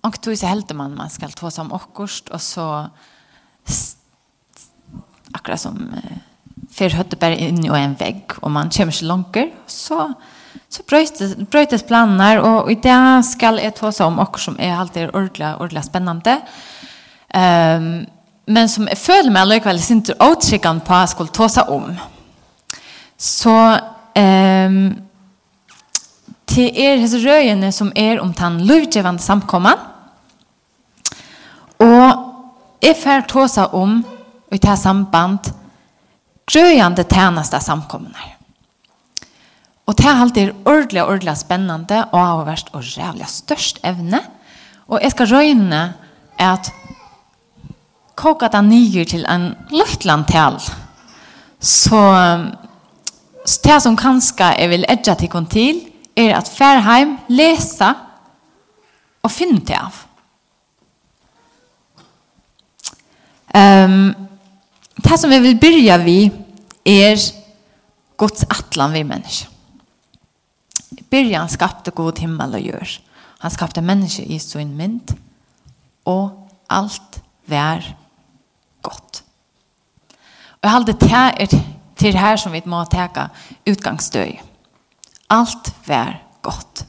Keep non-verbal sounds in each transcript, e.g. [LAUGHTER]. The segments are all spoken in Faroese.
Och då så helt man man ska ta som akkurst och så akkurat som eh, för hötte bara in i en vägg och man kommer så långt så så bröts bröts planer och i det ska jag ta som akkurst som är alltid ordla ordla spännande. Ehm um, men som jag följer med likväl inte åtskickad på att skulle ta sig om. Så ehm um, till er hos röjene som är om tan lovgivande samkomman Og jeg får tåse om, og i det samband, grøyende tjeneste samkommende. Og det er alltid ordentlig, ordentlig spennende, og har vært og rævlig størst evne. Og jeg skal røyne at koka det nye til en løytlandtall. Så, så det som kanskje jeg vil edge til kontil, er at færheim, lesa og finne til av. Um, det som vi vil byrja vi er Guds atlan vi mennesker. I byrjan skapte god himmel og gjør. Han skapte mennesker i sin mynd, og alt vær godt. Og jeg halde det er til her som vi må teka utgangsstøy. Alt vær godt.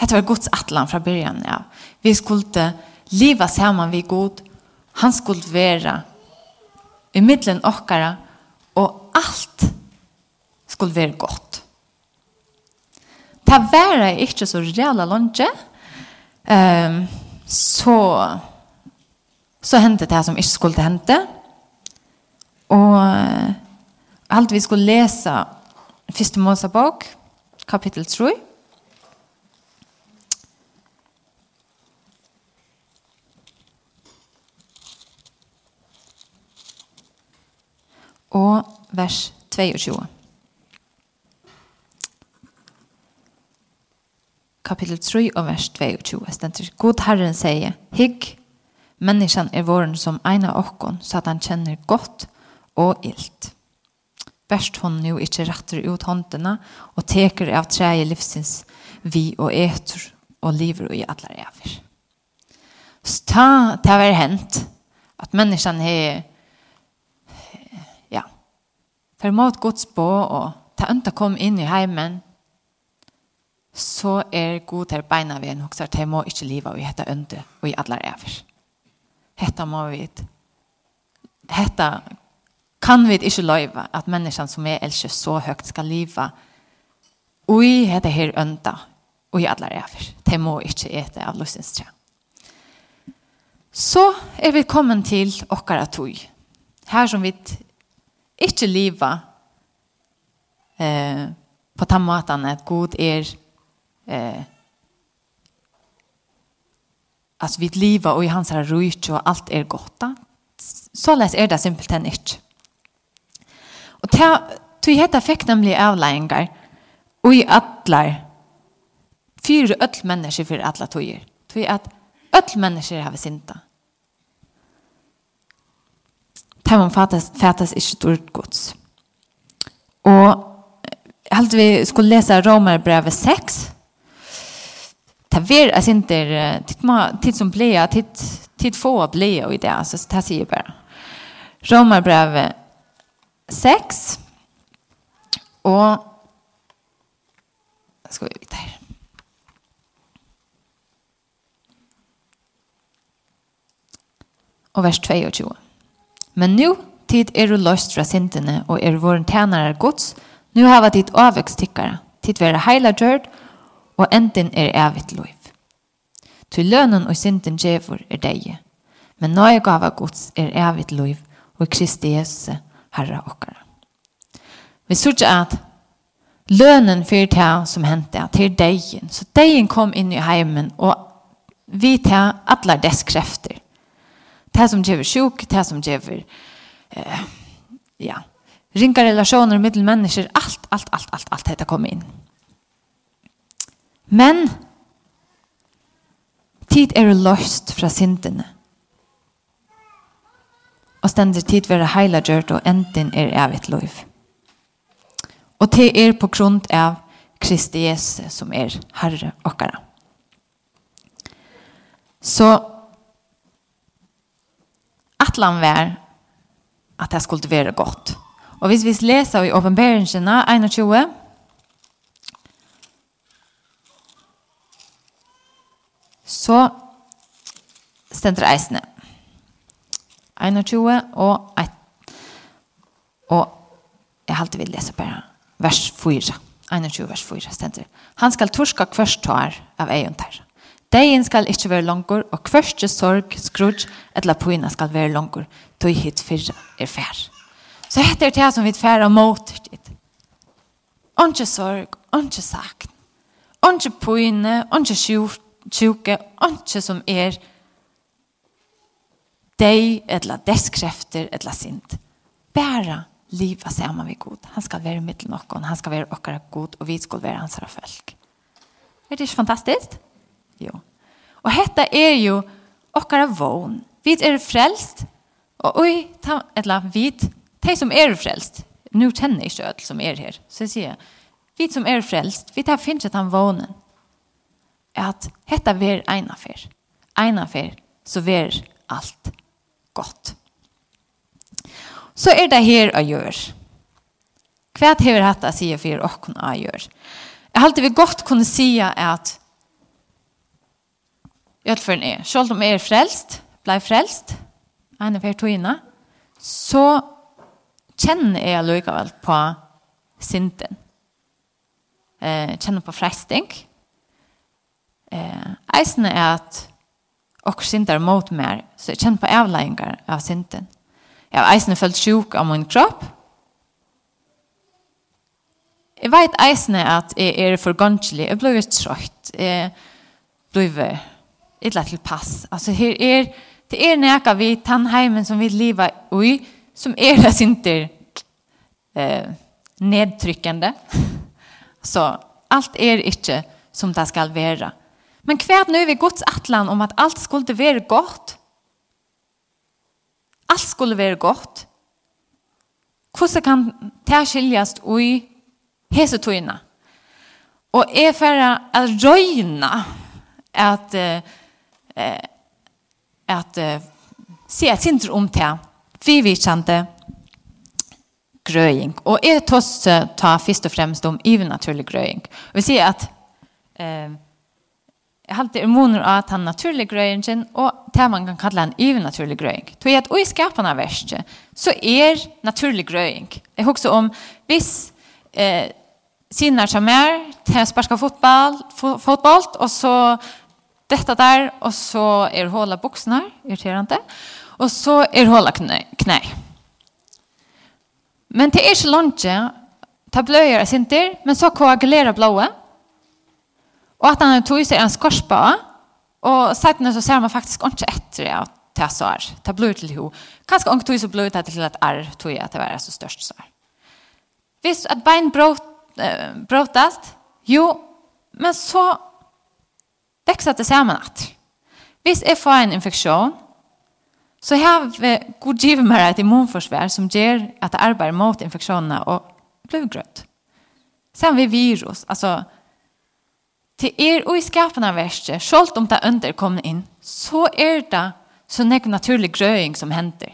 Hette var Guds atlan fra byrjan. Ja. Vi skulle leva saman vi god, Han skulle være i middelen okkara, og alt skulle være godt. Ta vera er ikke så reala lunge, um, så, så hendte det som ikke skulle hente. Og alt vi skulle lese Første Mosebok, kapittel 3, og vers 22. Kapitel 3 og vers 22 stender. God Herren sier, Hygg, menneskene er våren som en av okken, så at han kjenner godt og ilt. Best hon nu ikkje retter ut håndene, og teker av treet livsins vi og eter, og lever i alle rever. Så ta, det har vært hent, at menneskene har For mot Guds bå og ta ønta kom inn i heimen, så er god til beina vi en hoksar, de må ikke liva og hette ønte og i alle ræver. Hetta må vi Hetta kan vi ikke løyva at menneskene som er elsker så høyt skal liva og i hette her ønta og i alle ræver. De må ikke ete av løsens tre. Så er vi kommet til okkara tog. Her som vi ikke livet eh, på den måten at Gud er eh, at vi lever og i hans her rydt og alt er godt. Så les er det simpelthen ikke. Og til hette fikk nemlig avleggingar og i atler fyrir öll mennesker fyrir alla tøyer. Tøy at öll mennesker har synda man fatas, fatas ikke dårlig gods. Og helt vi skulle läsa Romarbrevet 6. Ta ver as inte titt ma titt som blea titt titt få blea och i det så ta sig bara. Romarbrevet 6 och ska vi vidare. Och vers 22. Men nu tid er du løstra sintene og er våren tænare gods, nu hava tid avvekstikkare, tid vera heila gjørd, og enten er evigt loiv. Til lønnen og sinten djevor er deie, men nøye gava gods er evigt loiv, og Kristi Jesus herra okkara. Vi sørger at lønnen for det som hendte, til deien, så deien kom inn i heimen, og vi tar alle dess krefter, Det som gjør sjuk, det som gjør eh, ja, ringa relasjoner med mennesker, allt, allt, allt, allt, allt dette kommer in. Men tid er løst fra syndene. Og stender tid være heila gjørt, og enden er evigt liv. Og det er på grunn av Kristi Jesus som er Herre okkara. Så atlan var at det skulle være godt. Og hvis vi leser i åpenbæringene 21, så stender eisene. 21 og 1. Og jeg halte vil lese bare vers 4. 21 vers 4 stender. Han skal torska kvørst tar av egen tar. Deien skal ikkje vere langur, og kvørste sorg, skrudj, etla poina skal vere langur, tog hit fyrra er fær. Så hette er det som vi færre mot dit. Onge sorg, onge sakn, onge poina, onge sjuke, onge som er deg, etla deskrefter, etla sint. Bæra liva saman vi god. Han skal være mittel nokkon, han skal være okkara god, og vi skal være hans folk. Er det ikke fantastisk? Jo. Og hetta er jo okkara vogn. Vi er frelst, og oi, ta, etla, vi, de som er frelst, nu kjenner jeg ikke ødel som er her, så jeg sier, vi som er frelst, vi tar finnes at han vognen, at hetta ver eina fer. Eina fer, så ver alt godt. Så er det her å gjøre. Hva hever hatt å si for åkken å gjøre? Jeg halte vi godt kunne si at Ødelføren er. Selv om jeg er frelst, blei frelst, en av togene, så kjenner jeg likevel på synden. Eh, kjenner på fresting. Eh, eisen er at og synder mot mer, så jeg kjenner på avleggingar av synden. Jeg har eisen følt sjuk av min kropp. Jeg vet eisen at jeg er forgåndelig, jeg blir trøyt, jeg blir eller til pass. Alltså her är er, det är näka vi Tannheimen som vi lever i som är er det inte eh nedtryckande. Så allt är er inte som det skal vara. Men kvärt nu vi Guds atlan om att allt skulle være gott. Allt skulle være gott. Hvordan kan det skiljas i hese tøyene? Og er for å røyne at eh, at uh, se et sinter om til kjente grøying. Og jeg tås ta først og fremst om ivernaturlig grøying. Og vi sier at eh, jeg halte hormoner av at han naturlig grøyingen og det man kan kalla en ivernaturlig grøying. Så jeg at i skapen av verset så er naturlig grøying. Jeg husker om hvis eh, sinner som er til å sparske fotball, fotball og så detta där och så är hålla boxarna irriterande och så är hålla knä. knä. Men det er så långt ta blöjor sinter men så koagulerar blåa. Och att han tog sig en skorpa och sen så ser man faktiskt inte efter det att det så är. Ta blöjor till ho. Kanske inte tog så blöjor till att är tog att det var så störst så här. Visst att bein brot, äh, brotast? Jo, men så växa att Hvis jeg får en infektion, så har Gud givet meg et immunforsvær som gjør at jeg arbeider mot infeksjonene og blodgrøtt. Sen vi virus, altså til er og i skapen av verset, selv om det under kommer inn, så er det så nek naturlig grøying som henter.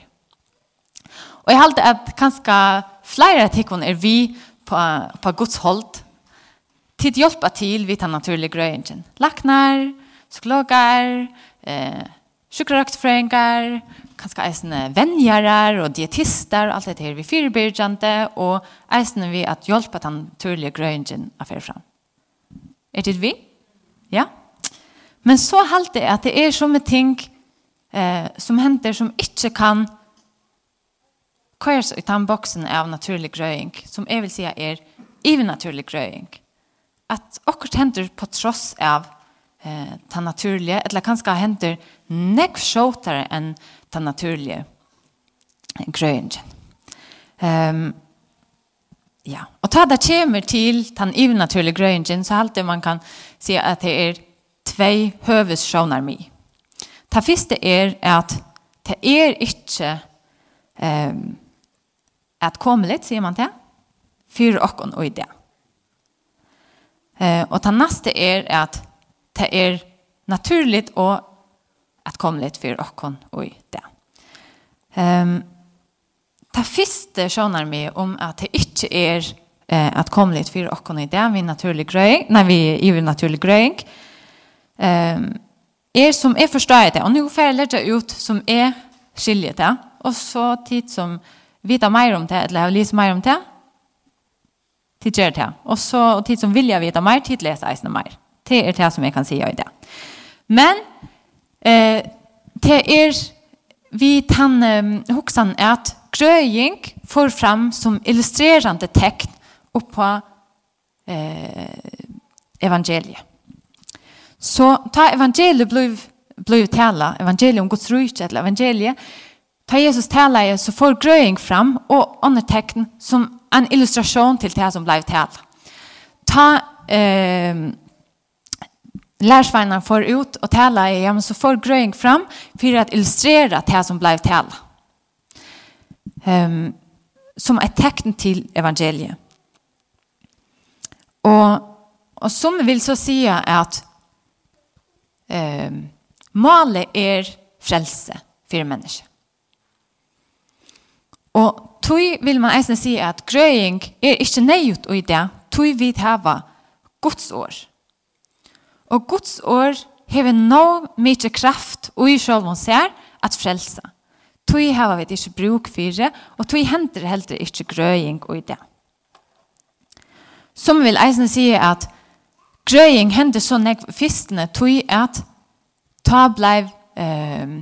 Og jeg halte at kanskje flere tikkene er vi på, på Guds hold tid hjälpa till vid tar naturlig gröningen. Laknar, psykologar, eh, sjukröktfrängar, kanske eisende venngjærer och dietister, allt det här vi fyrbyrjande och eisende vi att hjälpa den naturliga av fyrir fram. Är det vi? Ja. Men så halt det att det är som ting eh, som händer som inte kan körs i boxen av naturlig gröning, som jag vill säga är övernaturlig gröning at akkurat hender på tross av eh, ta naturlige, eller kanskje hender nekv sjåtere enn ta naturlige grøyngen. Um, ja, og ta det kommer til den unaturlige grøyngen, så alltid man kan si at det er tvei høves sjåner mi. Det første er at det er ikke um, at komme litt, sier man det, for åkken og ideen. Eh, og det neste er at det er naturligt og at komme litt for åkken og i det. Um, det første skjønner vi om at det ikke er eh, at komme litt for åkken i det, vi er naturlig grej nei, vi er naturlig grej. um, er som er forstår det, og nå får jeg lette ut som er skiljet det, og så tid som vet mer om det, eller har lyst mer om det, Tid gjør det. Og så tid som vil jeg vite mer, tid leser jeg mer. Det er det som jeg kan si i det. Men eh, det er vi tan eh, hoksan at grøying får fram som illustrerende tekn på eh, evangeliet. Så ta evangeliet blev blev tala, evangeliet om Guds rike eller evangeliet, ta Jesus tala så får gröing fram och andra tecken som en illustration till det som blev till. Ta eh, lärsvagnar för ut och tala i, ja, men så får gröing fram för att illustrera det som blev till. Ehm som ett tecken till evangeliet. Och, och som vill så säga att eh, målet är frelse för människor. Og tog vil man eisne si at grøying er ikkje neiut i det, tog vi hava Guds år. Og Guds år hever no mykje kraft og ui sjálfon ser at frelsa. Tog hava vi ikkje bruk fyrir, og tog henter heller ikkje grøying i det. Som vil eisne si at grøying hender så nek fistene tog at ta blei eh,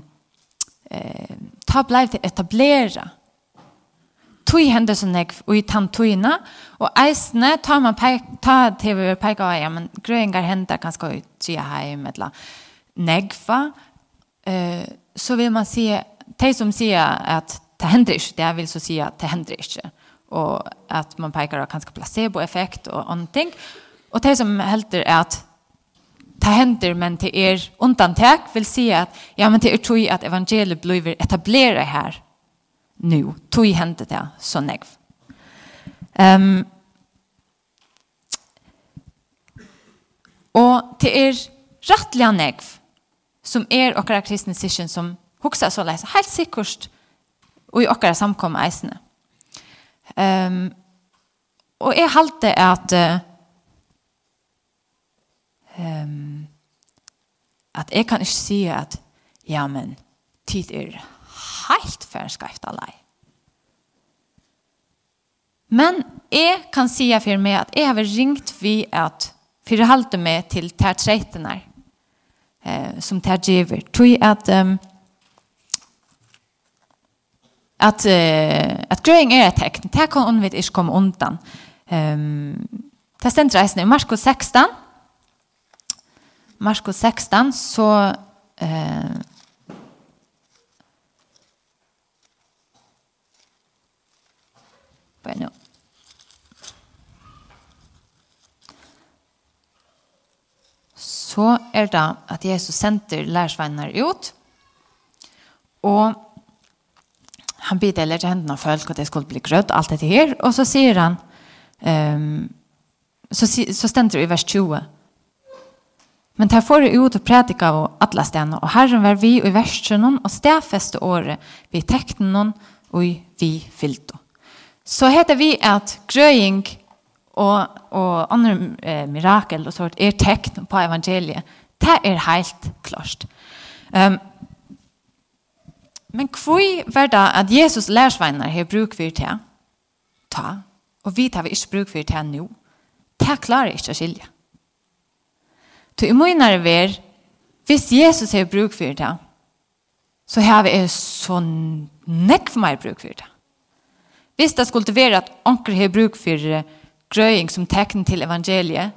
eh, ta blei til etablera tog hendes så nekv ui tan tuina, og eisne tar man peik, ta TV og peika, ja, men grøyngar hender ganske ut tria heim, etla negva, uh, så vil man si, de som sier at det hender ikke, det vil så si at det hender ikke, og at man peikar av ganske placeboeffekt og andre ting, og de som helder at det hender, men det er undantak, vil si at, ja, men det er tog at evangeliet blir etableret her, nu. Tog hände det så negv. Um, og det er rettelig negv som er okkara kristne sysken som hoksa så leis, helt sikkert og i okkara samkomma eisene. Um, og jeg halte at uh, um, at jeg kan ikke si at ja, men tid er helt för skrift lei. Men jeg kan si for meg at jeg har ringt vi at for å holde meg til till treitene eh, som tärtgiver. Tror at um, at uh, at grøying er et tekn. Det kan hun vet inte undan. Ehm um, det stender reisende i Markus 16. Markus 16 så eh Bare nå. Så er det at Jesus sender lærersveinene ut, og han bidde eller til hendene av folk at det skulle bli grødd, alt dette her, og så sier han, um, så, så stender det i vers 20, Men der får jeg ut og prædika av alle stedene, og Herren var vi i versen og stedfeste året, vi tekten og vi fyllte så heter vi at grøying og, og andre eh, mirakel og sånt er tekn på evangeliet. Det er helt klart. Um, men hvor var det at Jesus lærsveiner har bruk for det? Ta. Og vi tar vi ikke bruk for det nå. Det klarer ikke å skilje. Så i munnere ver, hvis Jesus har bruk for det, så har vi så nekk for meg bruk for det. Hvis det skulle være at onker har bruk for grøying som tekn til evangeliet,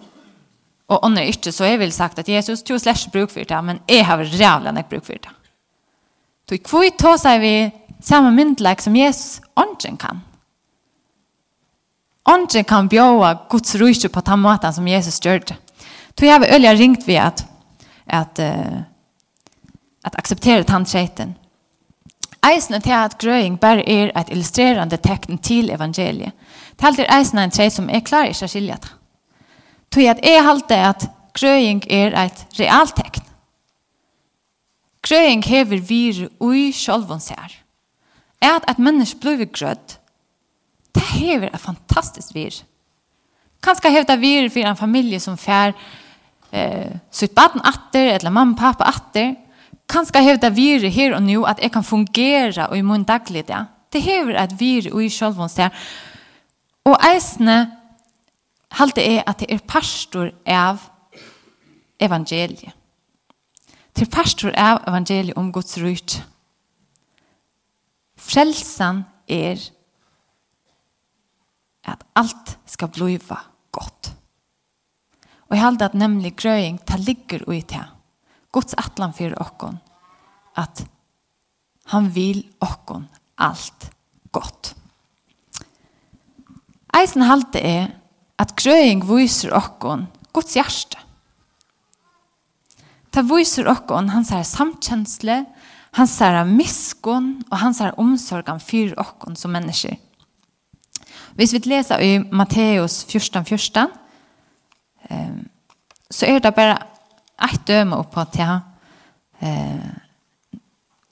og ånder ikke, så jeg vel sagt at Jesus tog slags bruk for det, men jeg har rævlig nok bruk for det. Så i tog seg vi samme myndlag som Jesus ånden kan. Ånden kan bjøre Guds rysje på den måten som Jesus gjør det. Så jeg har øyelig ringt vi at, at, at, at akseptere tannsreiten. Eisen til at grøying bare er et illustrerende tekn til evangeliet. Talt er eisen en tre som er klar i å skilje det. Tog at jeg halte at grøying er et realt tekn. Grøying hever vir ui sjolvun sær. Er at et menneske blir grødd, det hever et fantastisk vir. Kanskje hever det vir for en familie som fær eh, sitt baden atter, eller mamma og pappa atter, kanskje hevda vire her og nu at jeg kan fungera og i min daglig det. Det hever at vire og i sjølvån sted. Og eisne halte er at det er pastor av evangeliet. Det er pastor av evangeliet om Guds ryt. Frelsan er at alt skal bliva godt. Og jeg halte at nemlig grøying, tar ligger ui til Guds atlan för okkon att han vill okkon allt gott. Eisen halte er at grøying viser okkon Guds hjerte. Ta viser okkon hans her samkjensle, hans her miskon og hans her omsorgan for okkon som mennesker. Hvis vi leser i Matteus 14, 14, så er det bare ett döme upp att eh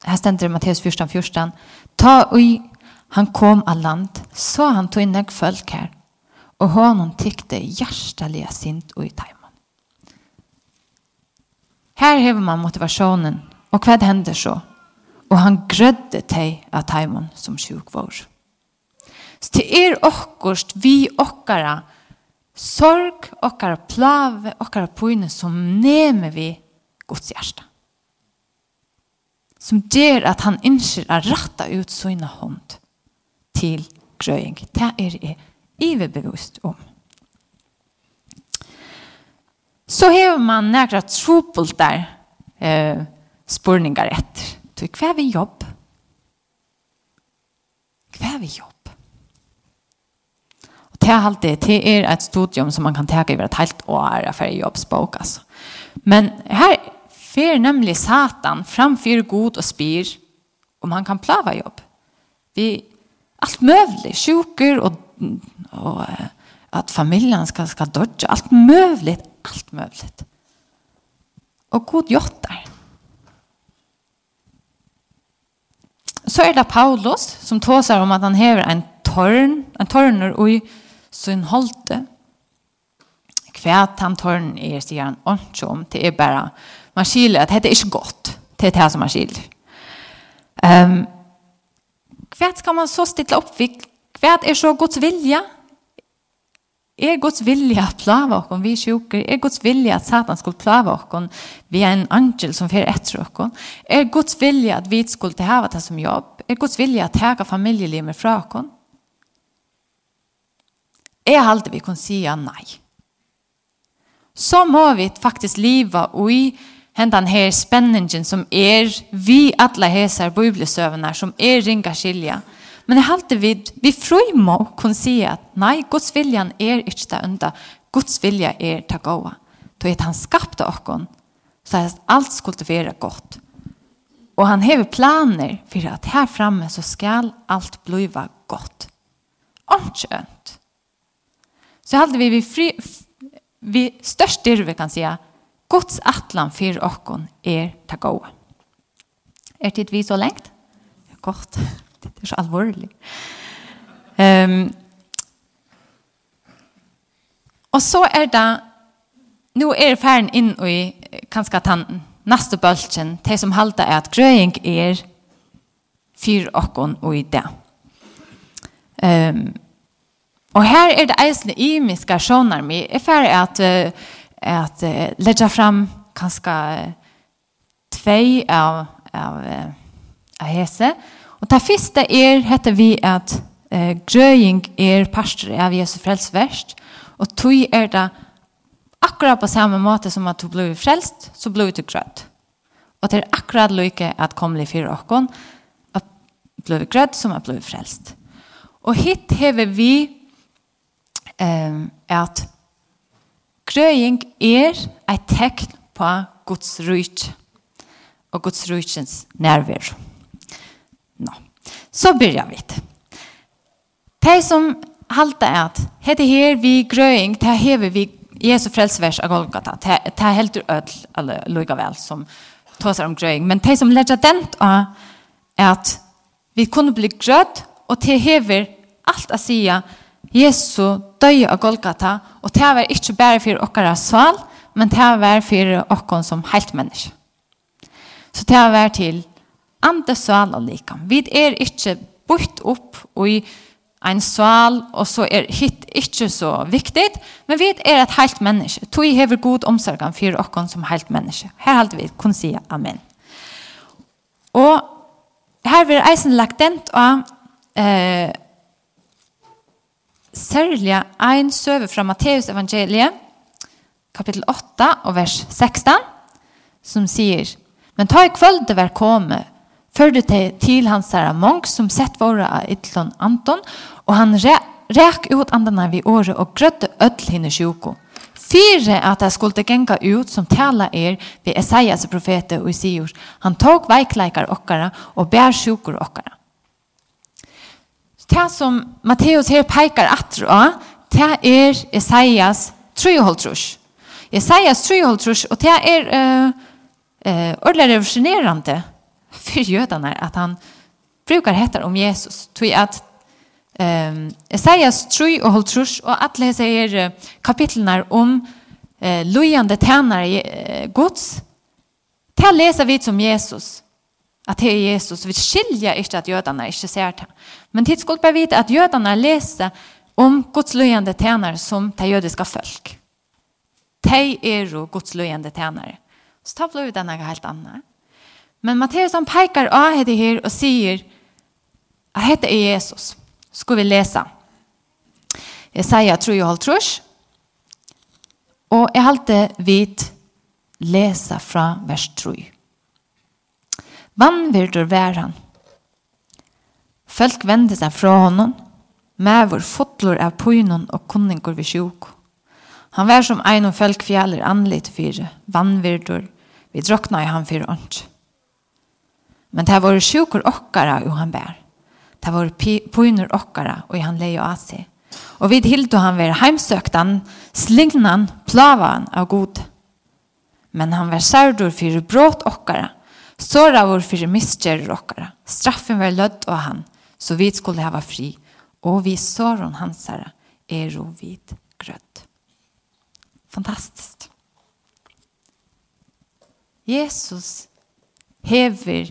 här ständer Matteus 14 14 ta oj han kom all land så han tog in folk här och honom tyckte hjärtaliga sint och i tajman här häver man motivationen och vad händer så och han grödde dig av tajman som sjukvård så till er okkurst vi okkara sorg, okkara plave, okkara pojne som nemer vi Guds hjärsta. Som ger att han inser att ratta ut sina hånd till gröjning. Det är det iverbevust om. Så har man några der eh, spurningar efter. Hva er vi jobb? Hva er vi jobb? det er alltid, det er ett studium som man kan ta i et helt år för jobbsbok. Alltså. Men här fer nemlig Satan framför god och spyr om han kan plava jobb. Vi allt möjligt, sjuker och, och att familjen ska, ska dodge, allt möjligt, allt möjligt. Och god jottar. Så är det Paulus som tåsar om att han häver en torn, en torner och i sin holdte kvært han tørn er sier han ikke om det er bare man skiler at det er ikke godt det er det som man skiler. um, kvært skal man så stille opp kvært er så Guds vilja Er Guds vilja at plava okkon vi sjuker? Er Guds vilja at Satan skulle plava okkon vi er en angel som fer etter okkon? Er Guds vilja at vi skulle hava det som jobb? Er Guds vilja at hega familielimer fra okkon? Jeg halte vi kan sige nei. Så må vi faktisk leva i hendan her spenningen som er vi alle hesar bibelsøvnar som er ringa skilja. Men jeg halte vi, vi fri må kunne si at nei, Guds viljan er ikke det enda. Guds vilja er det gode. Så at han skapte okkon, så at alt skulle være godt. Og han hever planer for at her framme så skal alt bliva godt. Omkjønt så hade vi vi fri, vi störst det vi kan säga Guds atlan för okkon är ta gå. Är det vi så längt? Kort. Det är så allvarligt. Ehm um, Och så är det nu är färden in och i kanske tanten nästa bulten det som halta är att gröing är fyr okkon och i det. Ehm um, Og her er det eisende imiske sjånar mi, er ferdig at, at uh, legge fram kanskje tvei av, av, av hese. Og det første er, heter vi at eh, grøying er pastor av Jesu frelsverst, og tog er det akkurat på samme måte som at du ble frelst, så ble du grødd. Og det er akkurat lykke at komlig for åkken, at blir grødd som at blir frelst. Og hit hever vi um, at grøying er et tekn på Guds ryt og Guds rytsens nærvær. Nå, så byrjar vi. De som halta at hette her vi grøying, det hever vi Jesu frelsevers av Golgata. Det heldur ødel, eller lukka vel, som tåsar om grøying. Men de som ledger den av at vi kunne bli grødd, og til hever alt å sige Jesu døy av Golgata, og det var ikke bare for dere sval, men det var for dere som helt menneske. Så det var til andre sval og like. Vi er ikke bort opp i en sval, og så er hitt ikke så viktig, men vi er et helt menneske. Tog hever god omsorgen for dere som helt menneske. Her halte vi kun si amen. Og her vil eisen lagt dent av eh, særlig en søve fra Matteus evangeliet, kapittel 8 og vers 16, som sier, Men ta i kvöld det var kommet, førde det til hans herre monk som sett våre av ytlån Anton, og han re rek ut andene vid året og grødde ødel henne sjoko. Fyre at jeg skulle genga ut som tala er ved Esaias profete og sier, Han tok veikleikar okkara og bær sjukor okkara. Det som Matteus her peikar atra, det er Esaias 3,5. Esaias 3,5, og det er uh, uh, ordentlig revolusjonerende for jødene at han brukar hettar om Jesus. Tui at um, Esaias 3,5 og alle sier uh, kapitlene om uh, lojande tænare uh, gods, det leser vi som Jesus at det er Jesus. Vi skiljer ikke at jødene ikke ser det. Men tid skulle bare vite at jødene leser om Guds løyende tjenere som de jødiske folk. De er jo Guds løyende tjenere. Så tar vi ut denne helt annet. Men Matteus han peker av hette her og sier at hette er Jesus. Skal vi lese. Jeg sier jeg tror jeg holdt trus. Og jeg halte vidt lese fra vers 3. Vannvirdur vær han. Folk vendte seg fra honom, mævor fotlor av poinon og kunninger ved sjuk. Han vær som ein og folk fjallir anlitt fire, vannvirdur, vi drokna i han fire ont. Men det var sjukur okkara og han bær. Det var poinor okkara og han leie av seg. Og vid hildo han vær heimsøktan, slingnan, plavan av god. Men han vær særdur fyre brått okkara, såra vår fyrir misgjer okkara. Straffen var lødd av han, så vi skulle hava fri. Og vi såron hansara, er og vid grødd. Fantastiskt. Jesus hever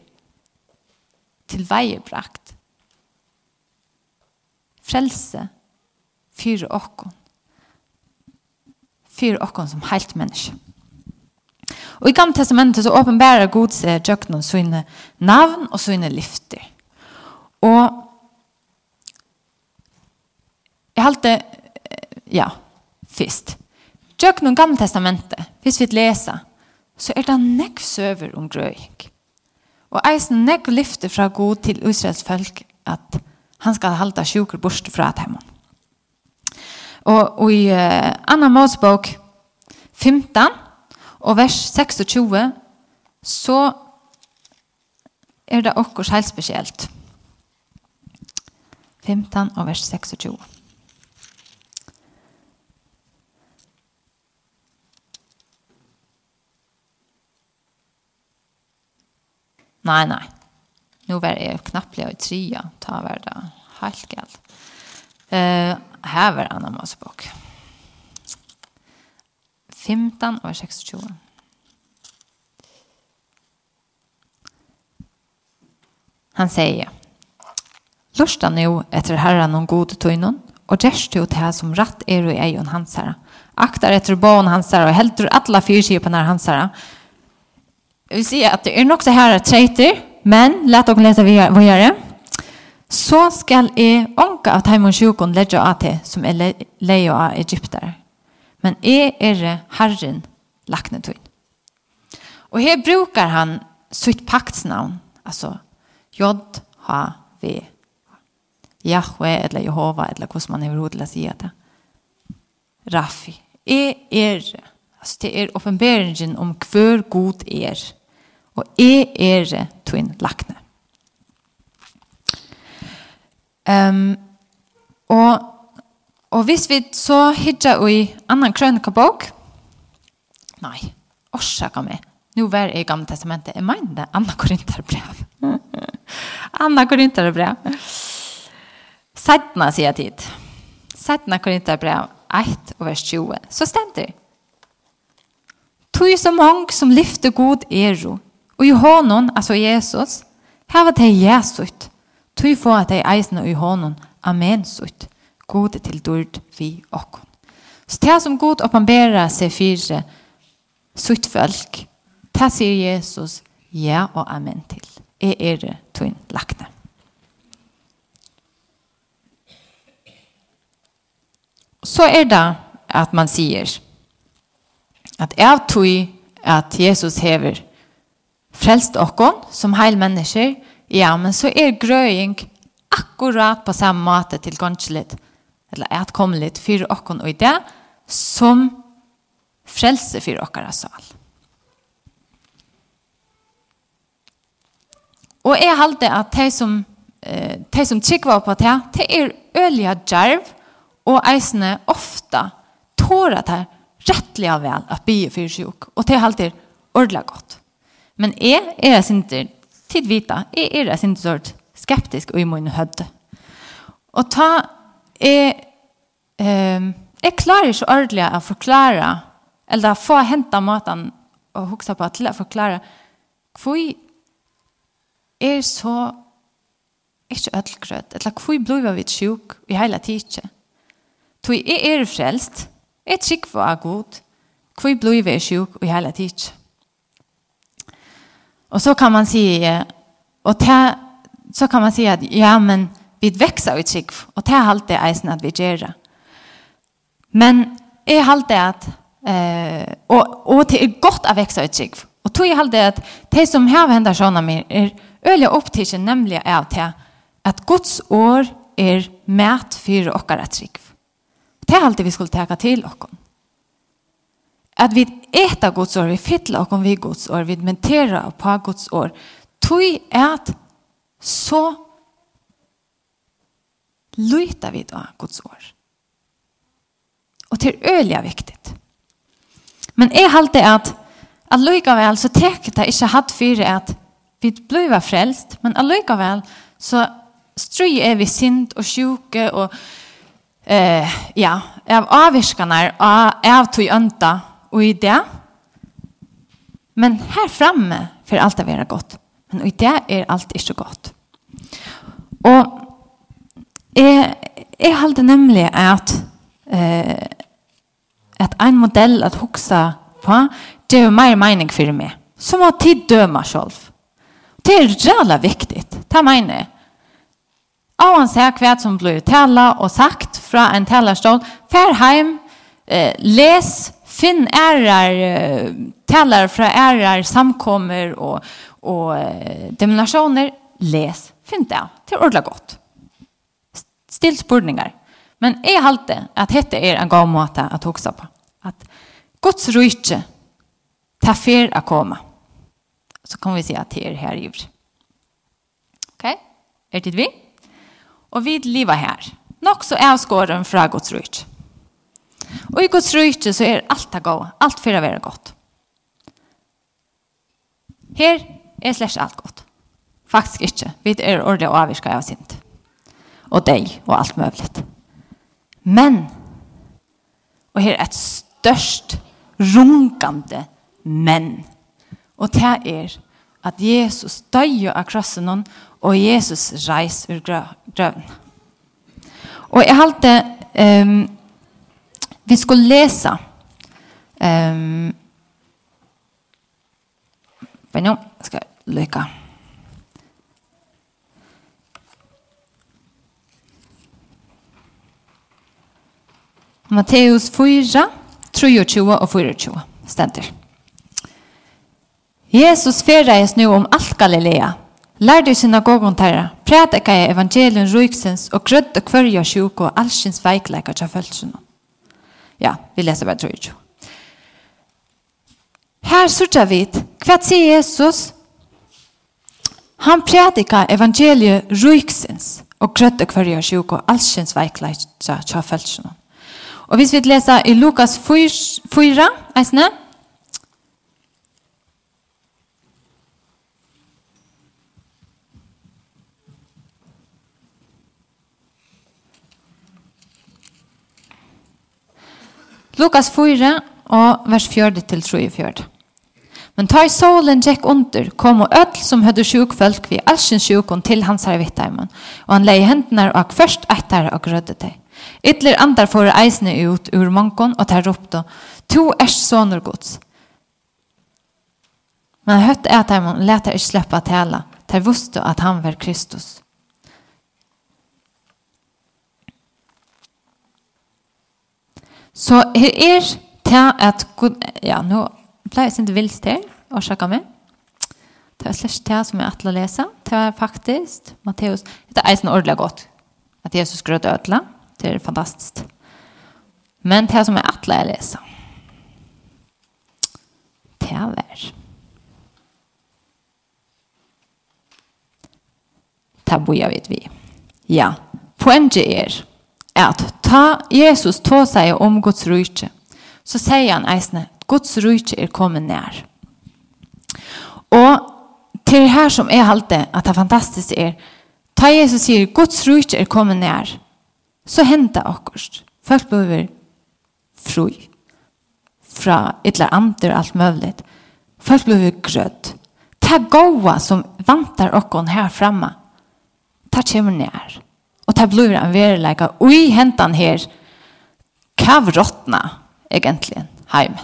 til veiebrakt frelse fyrir okkon fyrir okkon som heilt menneske. Og i gamle testamentet så åpenbærer god seg djøkken sine navn og sine lyfter. Og jeg halte, ja, først. Djøkken gamle testamentet, hvis vi leser, så er det nekk søver om grøying. Og eisen nekk lyfter fra god til Israels folk at han skal halda sjuker bort fra dem. Og, og i uh, Anna Mosbok 15, Og vers 26, så er det okkur helt spesielt. 15 og vers 26. Nei, nei. Nu var jeg knapplig i tria. Ta var det helt galt. Uh, her var Anna Mosebok. Musik. 15 og 26. Han sier, Lursta nu etter herran og gode tøynon, og gjerst jo til som ratt er og eion hans herra. Aktar etter bån hans herra, og heldur alla fyrkipene hans herra. Vi si at det er nok så herra treiter, men let dere lese videre. Så skal jeg ånka av teimon sjukon ledja av til, som er leio av Egypter men jeg er Herren lakne tøyn. Og her brukar han sitt paktsnavn, altså J-H-V. Yahweh, eller Jehova eller hvordan man overhodet å si det. Raffi. Jeg er, altså det er oppenberingen om hver god er. Og jeg er tøyn lakne. Um, og Og hvis vi så hittar i annan krønikabok, nei, orsaka meg, nu var det i gamla testamentet, Jag menar det, Anna Korinterbrev. [LAUGHS] Anna Korinterbrev. Sättna säger jag tid. Sättna Korinterbrev 1 och vers 20. Så stender det. Tui så mång som lyfter god ero, og i honom, altså Jesus, Här var det Jesus, tui få at teg eisen og i honom, amen sutt god til dord vi og. Så det som god oppenberer seg fire sutt folk, det sier Jesus ja og amen til. Jeg er det tøyn lakne. Så er det at man sier at jeg tog at Jesus hever frelst okkon som heil mennesker, ja, men så er grøying akkurat på samme måte til gonslet eller at komme litt for okken og det, som frelse for okkara sal. Og jeg halte at de som, eh, de som trykker på det, de er ølige djerv og eisene ofte tårer det rettelig vel at bygge for sjuk, og de halte ordentlig godt. Men jeg er ikke tid vita, jeg er sinter skeptisk og i min høyde. Og ta jeg, eh, jeg klarer ikke ordentlig å forklare, eller få hentet maten og huske på til å forklare, hvor er så ikke ødelgrøt, eller hvor blir vi sjuk i hele tiden? Tui jeg er frelst, jeg trygg for å god, hvor blir vi sjuk i hele tiden? Og så kan man si, og ta, så kan man si at, ja, men, Vi vekser i trygg, Och det är allt det eisen att vi gör. det. Men jeg er alltid att... eh, och, och det er godt å vekse i trygg. Og tog jeg alltid att det som har hänt hendt mer är öliga upp till sig nämligen av det att Guds år är mät för och dere trygg. Det er alltid vi skulle teka til dere at vi eta Guds år, vi fyller fytla om vi Guds år, vi mentera på Guds år, tog at så lyta vi då Guds ord. Og til øyelig viktigt. Men jeg halte at allikevel så teker det ikke hatt for at vi blir frelst, men allikevel så strøy er vi sint og sjuke og eh, ja, av avvirskene av, av tog ønta og i det. Men her framme får alt det være godt. Men i det er alt ikke godt. Og Jeg, jeg halte nemlig at eh, at en modell at huksa på, det er jo mer mening for meg. Som å tid døma selv. Det er jævla viktig. Det mener jeg. Og han ser hva som blir tala og sagt fra en talerstål. Fær heim, eh, les, finn ærar, eh, talar fra ærar, samkommer og, og eh, demonasjoner. Les, finn det. Det er ordentlig godt. Still spurningar. Men halt halte att hette er en god måte att hoksa på. Att Guds rujtje ta fer att komma. Så kan vi se att det er her Okej? Okay? Är det vi? Och vi lever här. Nog så är skåren från Guds rujtje. Og i Guds rujtje så er alt det gode. Alt for å være godt. Her er slett alt godt. Faktisk ikke. Vi er ordentlig avvirka av sint og deg og alt mulig. Men, og her er et størst rungande men. Og det er at Jesus døg av krossen og Jesus reis ur grøven. Og jeg halte um, vi skulle lese um, men jo, skal jeg lykke. Matteus 4, 23 og 24 stender. Jesus ferreis nu om alt Galilea, lærde i synagogen tæra, prædika i evangelien ryksens og grødde kvørja sjuk og allsins veikleika tja følelsene. Ja, vi leser bare 23. Her sørger vi, hva sier Jesus? Han prædika evangeliet ryksens og grødde kvørja sjuk og allsins veikleika tja følelsene. Og hvis vi leser i Lukas 4, eisne, Lukas 4 og vers 4 til 34. Men ta i solen gikk under, kom og ødel som hødde sjukfølg vi allsyn sjukon til hans hervittarmen, og han leie hendene og først etter og grødde deg. Ytler andar får eisne ut ur mankon og tar opp. To ers soner gods. Men høtt er at han leter ikke slippe tale. Ter visste at han var Kristus. Så her er til at Ja, nå pleier jeg ikke vilst her, og sjekke meg. Det er slags til som jeg atler å lese. Det er faktisk, Matteus, det er eisen ordentlig godt. At Jesus grøt ødela. Det er fantastisk. Men det som er att lära läsa. Det er Det bor jeg vidt vi. Ja, poenget er at ta Jesus ta seg om Guds rydtje, Så sier han eisne, Guds rydtje er kommet nær. Og til her som er halte at det fantastiske er, ta Jesus sier, Guds rydtje er kommet nær så henta akkurat. Folk behöver frui fra ytla anter alt mulig. Folk behöver gröd. Ta goa som vantar okkon her fremme. Ta kommer nær. Og ta blir en veriläka. Oj, hentan här. Kavrottna egentlig heimen.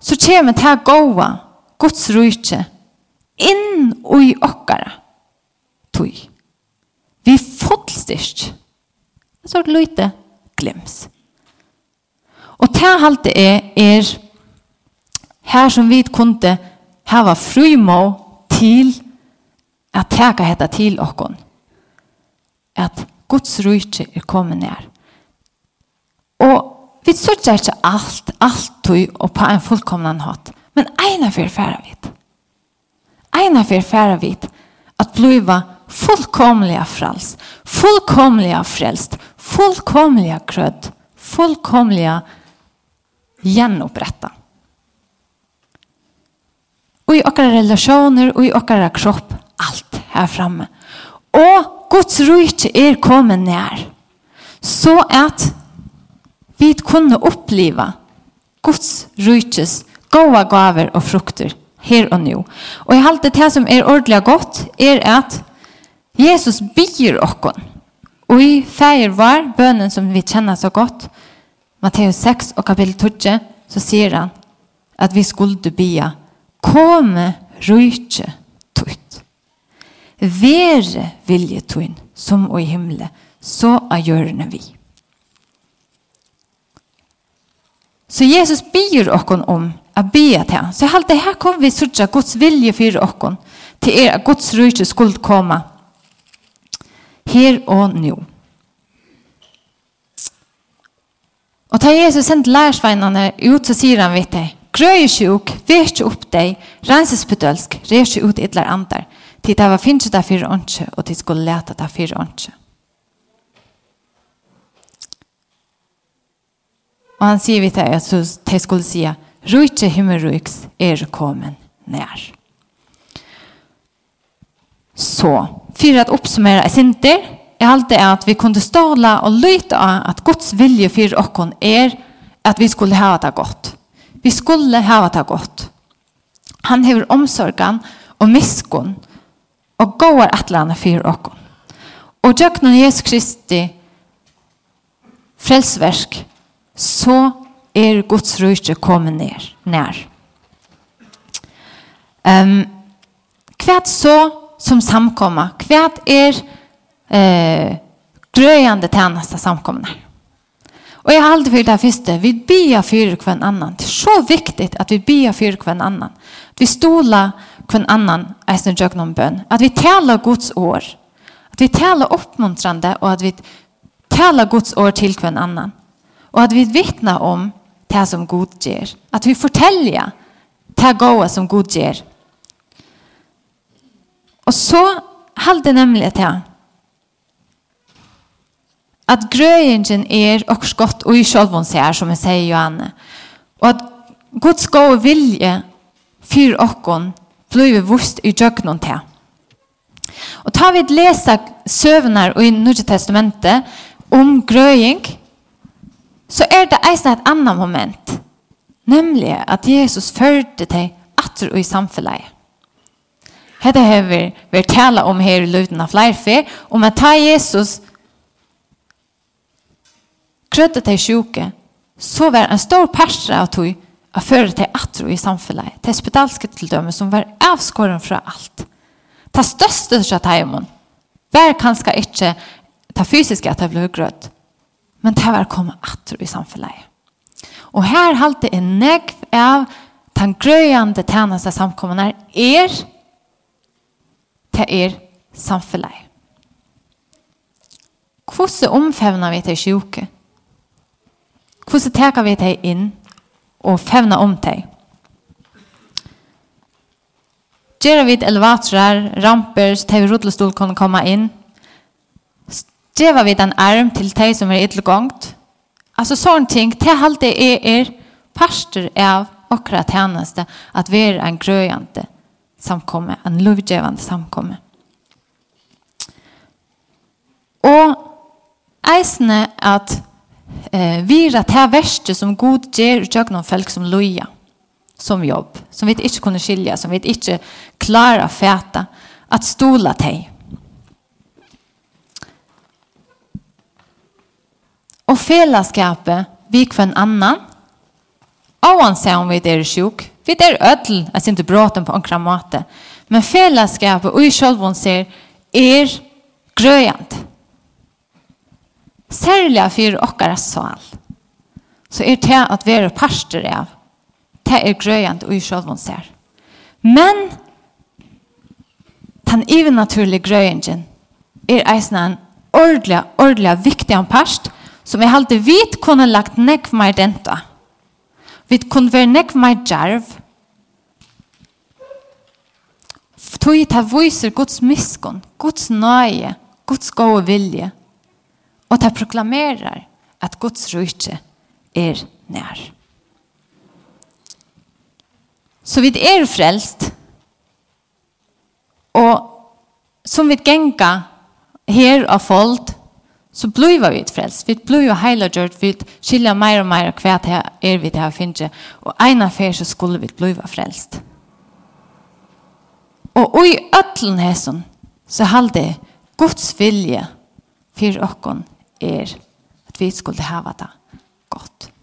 Så kommer ta goa Guds rujtje inn i okkara. Tui. Vi fullstyrst Så er det lite glims. Og det halte er, er her som vi kunde hava frymå til at teka hetta til okkon. At Guds rujtje er kommet nær. Og vi sørger ikke alt, alt tøy og på en fullkomnan hatt. Men eina fyr færa vit. Eina fyr færa vit at bliva fullkomliga frälst, fullkomliga frälst, fullkomliga krödd, fullkomliga gjenoppretta. Og i okkara relasjoner, og i okkara kropp, alt her framme. Og Guds rujtje er kommet nær, så at vi kunne oppleva Guds rujtjes goda gaver og frukter her og nå. Og jeg halte det som er ordentlig godt, er at Jesus byr okkon. Og i feir var bønnen som vi kjenner så godt, Matteus 6 og kapitel 12, så sier han at vi skulle bya, komme rujtje tutt. Vere vilje tuin, som og i himle, så av gjørende vi. Så Jesus byr okkon om a bya til han. Så jeg halte, her kom vi sørja Guds vilje for okkon, til er at Guds rujtje skulle komme her og nå. Og da Jesus sendte lærersveinene ut, så sier han vidt deg, Grøy sjuk, vekk opp deg, renses bedølsk, rev seg ut idler andar, til det var finnes det for åndsje, og til skulle lete det for åndsje. Og han sier vidt deg at de skulle si, Rujtje himmelruiks er kommet nær. Så, för att uppsummera är sinter, jag alltid är att vi kunde ståla och lyta att Guds vilje för oss är att vi skulle ha det gott. Vi skulle ha det gott. Han har omsorgen och misskon och går att lära för oss. Och jag när Jesus Kristi frälsverk så er Guds rike kommet ned, nær. Um, Kvært så som samkomma. Kvärt er eh, gröjande tjänsta samkomna. Och jag har alltid för det här första. Vi bia för kvann annan. Det är så viktigt att vi bia för kvann annan. Att vi stola kvann annan äsna jögnom bön. Att vi talar Guds år. Att vi talar uppmuntrande och att vi talar Guds år till kvann annan. Och att vi vittnar om det som Gud ger. Att vi fortäljer det goda som Gud ger Og så halde nemlig til at grøyingen er okkurs godt og i sjølvån ser, som jeg sier Johanne. Og at Guds gode vilje fyr okkon blir vust i djøgnon til. Og tar vi et lesa søvnar i Norge testamentet om grøying, så er det eisen et annet moment. Nemlig at Jesus førte deg atter og i samfunnet. Hetta hevur ver tala om her lutan av flerfer, om at ta Jesus krøtta til sjuke, så var en stor persra av tog av føre til atro i samfunnet, til spedalske tildømme som var avskåren fra alt. Ta største fra teimen, var kanskje ikke ta fysiske at det ble grøtt, men det var kommet atro i samfunnet. Og her halte en negv av den grøyende tjeneste samkommende er det er samfunnet. Hvordan omfevner vi til sjuke? Hvordan teker vi til inn og fevner om til? Gjør vi elevatorer, ramper, så til rotelstol kan komme inn. Gjør vi en arm til de som er yttergångt. Altså sånne ting, det halte er, er parster av akkurat tjeneste at vi er en grøyende samkomme, en lovgivende samkomme. Og eisene at eh, vira det verste som god gjør utjøkken folk som loja, som jobb, som vi ikke kunne skilja, som vi ikke klarer å fæta, at stola til. Og fellesskapet vi kvann annan, oansett om vi er sjuk, vi er ødel, jeg synes bråten på enkla måte. Men fellesskapet og i selv hun sier, er grøyant. Særlig for okkara sal, så er det at vi er parster av, det er grøyant og i selv hun sier. Men den ivernaturlige grøyingen er eisen en ordelig, ordelig viktig en parst, som jeg halte vidt kunne lagt nekk for meg denta. Vi kunne være nekk mer djerv. Tøy ta viser Guds miskunn, Guds nøye, Guds gode vilje. Og ta proklamerer at Guds rujtje er nær. Så vi er frelst. Og som vi genga her av folk, så blir vi frelst. Vi blir jo heilagjørt, vi skiljer mer og mer hva det er vi det har finnet. Og en av så skulle vi bli frelst. Og i øtlen hæsson, så halde Guds vilje for okkon er at vi skulle hava det godt.